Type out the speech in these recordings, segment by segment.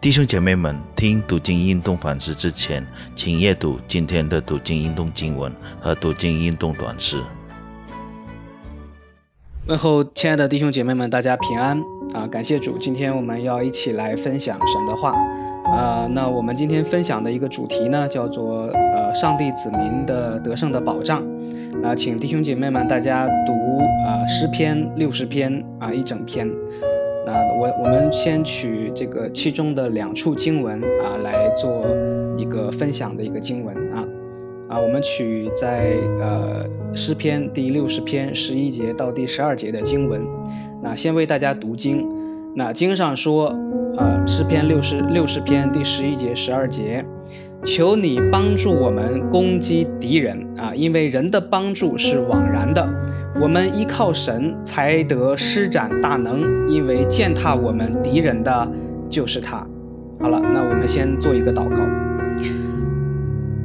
弟兄姐妹们，听读经运动反思之前，请阅读今天的读经运动经文和读经运动短诗。问候亲爱的弟兄姐妹们，大家平安啊！感谢主，今天我们要一起来分享神的话呃。那我们今天分享的一个主题呢，叫做呃上帝子民的得胜的保障。那请弟兄姐妹们大家读呃诗篇六十篇啊一整篇。那我我们先取这个其中的两处经文啊来做一个分享的一个经文啊啊，我们取在呃。诗篇第六十篇十一节到第十二节的经文，那先为大家读经。那经上说，啊，诗篇六十六十篇第十一节十二节，求你帮助我们攻击敌人啊，因为人的帮助是枉然的，我们依靠神才得施展大能，因为践踏我们敌人的就是他。好了，那我们先做一个祷告。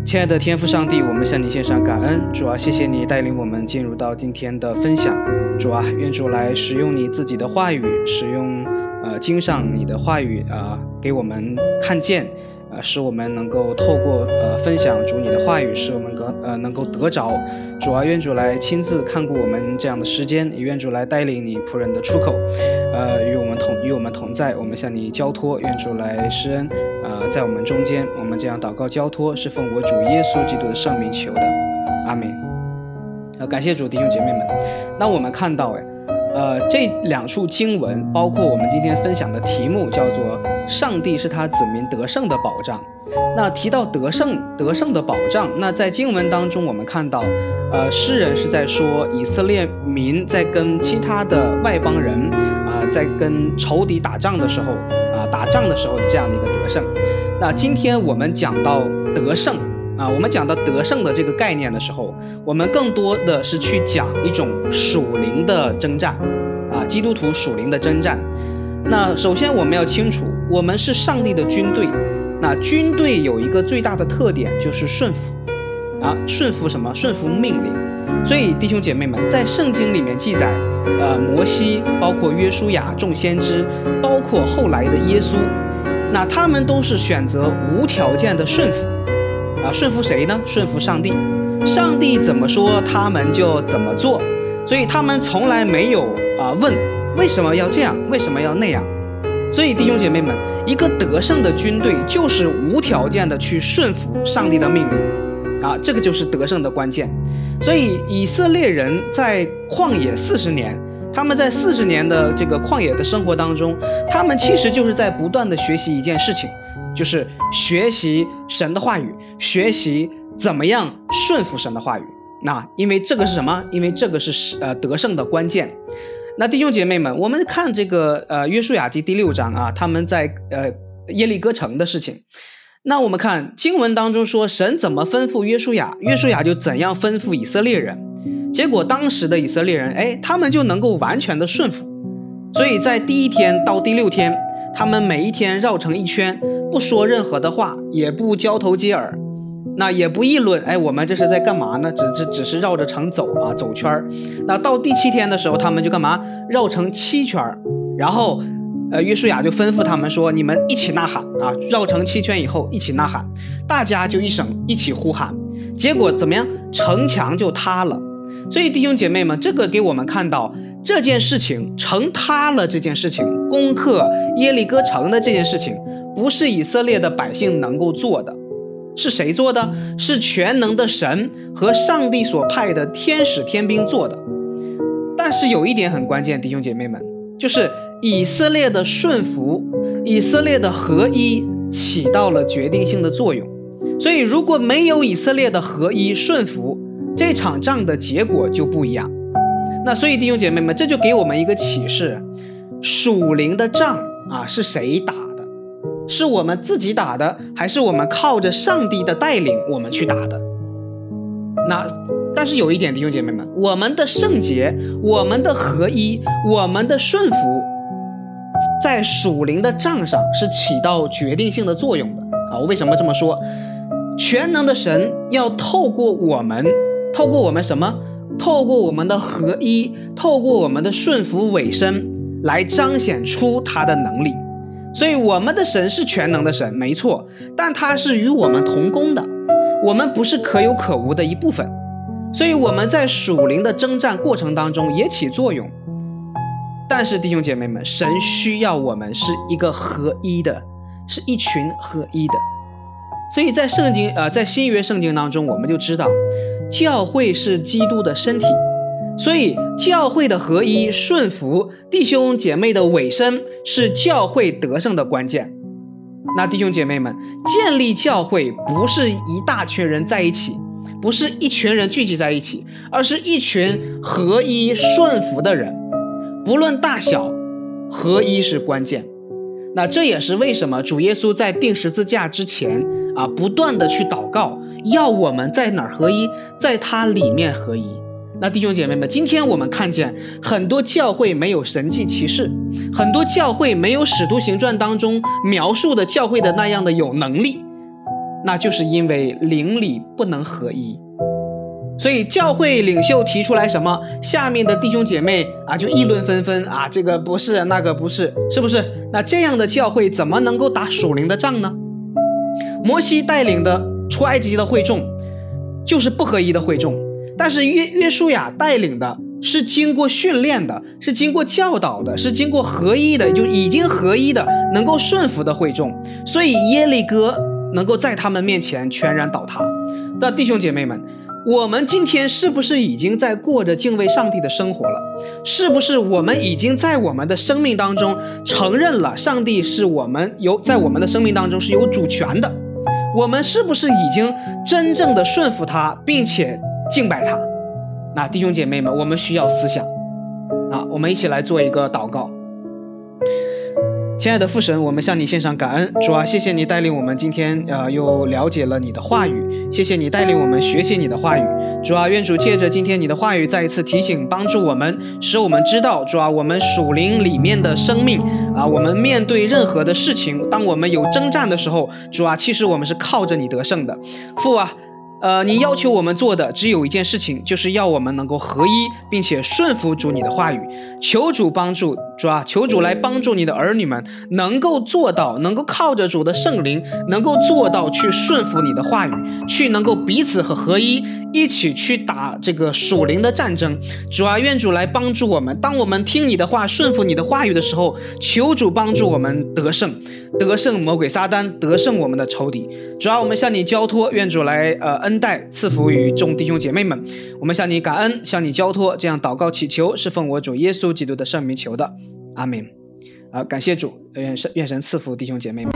亲爱的天父上帝，我们向你献上感恩，主啊，谢谢你带领我们进入到今天的分享，主啊，愿主来使用你自己的话语，使用呃经上你的话语啊，给我们看见。呃，使我们能够透过呃分享主你的话语，使我们得呃能够得着主啊，愿主来亲自看顾我们这样的时间，也愿主来带领你仆人的出口，呃，与我们同与我们同在，我们向你交托，愿主来施恩，呃，在我们中间，我们这样祷告交托，是奉我主耶稣基督的圣名求的，阿门。呃，感谢主弟兄姐妹们，那我们看到哎。呃，这两处经文，包括我们今天分享的题目，叫做“上帝是他子民得胜的保障”。那提到得胜、得胜的保障，那在经文当中，我们看到，呃，诗人是在说以色列民在跟其他的外邦人，啊，在跟仇敌打仗的时候，啊，打仗的时候的这样的一个得胜。那今天我们讲到得胜。啊，我们讲到得胜的这个概念的时候，我们更多的是去讲一种属灵的征战，啊，基督徒属灵的征战。那首先我们要清楚，我们是上帝的军队。那军队有一个最大的特点就是顺服，啊，顺服什么？顺服命令。所以弟兄姐妹们，在圣经里面记载，呃，摩西，包括约书亚众先知，包括后来的耶稣，那他们都是选择无条件的顺服。啊，顺服谁呢？顺服上帝，上帝怎么说，他们就怎么做，所以他们从来没有啊问为什么要这样，为什么要那样。所以弟兄姐妹们，一个得胜的军队就是无条件的去顺服上帝的命令，啊，这个就是得胜的关键。所以以色列人在旷野四十年，他们在四十年的这个旷野的生活当中，他们其实就是在不断的学习一件事情。就是学习神的话语，学习怎么样顺服神的话语。那因为这个是什么？因为这个是呃得胜的关键。那弟兄姐妹们，我们看这个呃约书亚记第六章啊，他们在呃耶利哥城的事情。那我们看经文当中说，神怎么吩咐约书亚，约书亚就怎样吩咐以色列人。结果当时的以色列人，哎，他们就能够完全的顺服。所以在第一天到第六天，他们每一天绕城一圈。不说任何的话，也不交头接耳，那也不议论。哎，我们这是在干嘛呢？只只只是绕着城走啊，走圈儿。那到第七天的时候，他们就干嘛？绕城七圈。然后，呃，约书亚就吩咐他们说：“你们一起呐喊啊！绕城七圈以后，一起呐喊。”大家就一声一起呼喊。结果怎么样？城墙就塌了。所以弟兄姐妹们，这个给我们看到这件事情，城塌了这件事情，攻克耶利哥城的这件事情。不是以色列的百姓能够做的，是谁做的？是全能的神和上帝所派的天使天兵做的。但是有一点很关键，弟兄姐妹们，就是以色列的顺服、以色列的合一起到了决定性的作用。所以，如果没有以色列的合一顺服，这场仗的结果就不一样。那所以，弟兄姐妹们，这就给我们一个启示：属灵的仗啊，是谁打？是我们自己打的，还是我们靠着上帝的带领我们去打的？那但是有一点，弟兄姐妹们，我们的圣洁、我们的合一、我们的顺服，在属灵的账上是起到决定性的作用的啊！我为什么这么说？全能的神要透过我们，透过我们什么？透过我们的合一，透过我们的顺服委身，来彰显出他的能力。所以我们的神是全能的神，没错，但他是与我们同工的，我们不是可有可无的一部分，所以我们在属灵的征战过程当中也起作用。但是弟兄姐妹们，神需要我们是一个合一的，是一群合一的。所以在圣经，呃，在新约圣经当中，我们就知道，教会是基督的身体，所以教会的合一、顺服弟兄姐妹的委身，是教会得胜的关键。那弟兄姐妹们，建立教会不是一大群人在一起，不是一群人聚集在一起，而是一群合一顺服的人。不论大小，合一是关键。那这也是为什么主耶稣在钉十字架之前啊，不断的去祷告，要我们在哪儿合一，在他里面合一。那弟兄姐妹们，今天我们看见很多教会没有神迹奇事，很多教会没有使徒行传当中描述的教会的那样的有能力，那就是因为灵里不能合一。所以教会领袖提出来什么，下面的弟兄姐妹啊就议论纷纷啊，这个不是，那个不是，是不是？那这样的教会怎么能够打属灵的仗呢？摩西带领的出埃及的会众，就是不合一的会众，但是约约书亚带领的是经过训练的，是经过教导的，是经过合一的，就已经合一的，能够顺服的会众，所以耶利哥能够在他们面前全然倒塌。那弟兄姐妹们。我们今天是不是已经在过着敬畏上帝的生活了？是不是我们已经在我们的生命当中承认了上帝是我们有在我们的生命当中是有主权的？我们是不是已经真正的顺服他，并且敬拜他？那弟兄姐妹们，我们需要思想啊，我们一起来做一个祷告。亲爱的父神，我们向你献上感恩，主啊，谢谢你带领我们今天，呃，又了解了你的话语，谢谢你带领我们学习你的话语，主啊，愿主借着今天你的话语再一次提醒帮助我们，使我们知道，主啊，我们属灵里面的生命啊，我们面对任何的事情，当我们有征战的时候，主啊，其实我们是靠着你得胜的，父啊。呃，你要求我们做的只有一件事情，就是要我们能够合一，并且顺服主你的话语。求主帮助主啊，求主来帮助你的儿女们，能够做到，能够靠着主的圣灵，能够做到去顺服你的话语，去能够彼此和合一，一起去打这个属灵的战争。主啊，愿主来帮助我们。当我们听你的话，顺服你的话语的时候，求主帮助我们得胜，得胜魔鬼撒旦，得胜我们的仇敌。主啊，我们向你交托，愿主来呃恩。待赐福于众弟兄姐妹们，我们向你感恩，向你交托，这样祷告祈求，是奉我主耶稣基督的圣名求的，阿门。啊，感谢主，愿神愿神赐福弟兄姐妹们。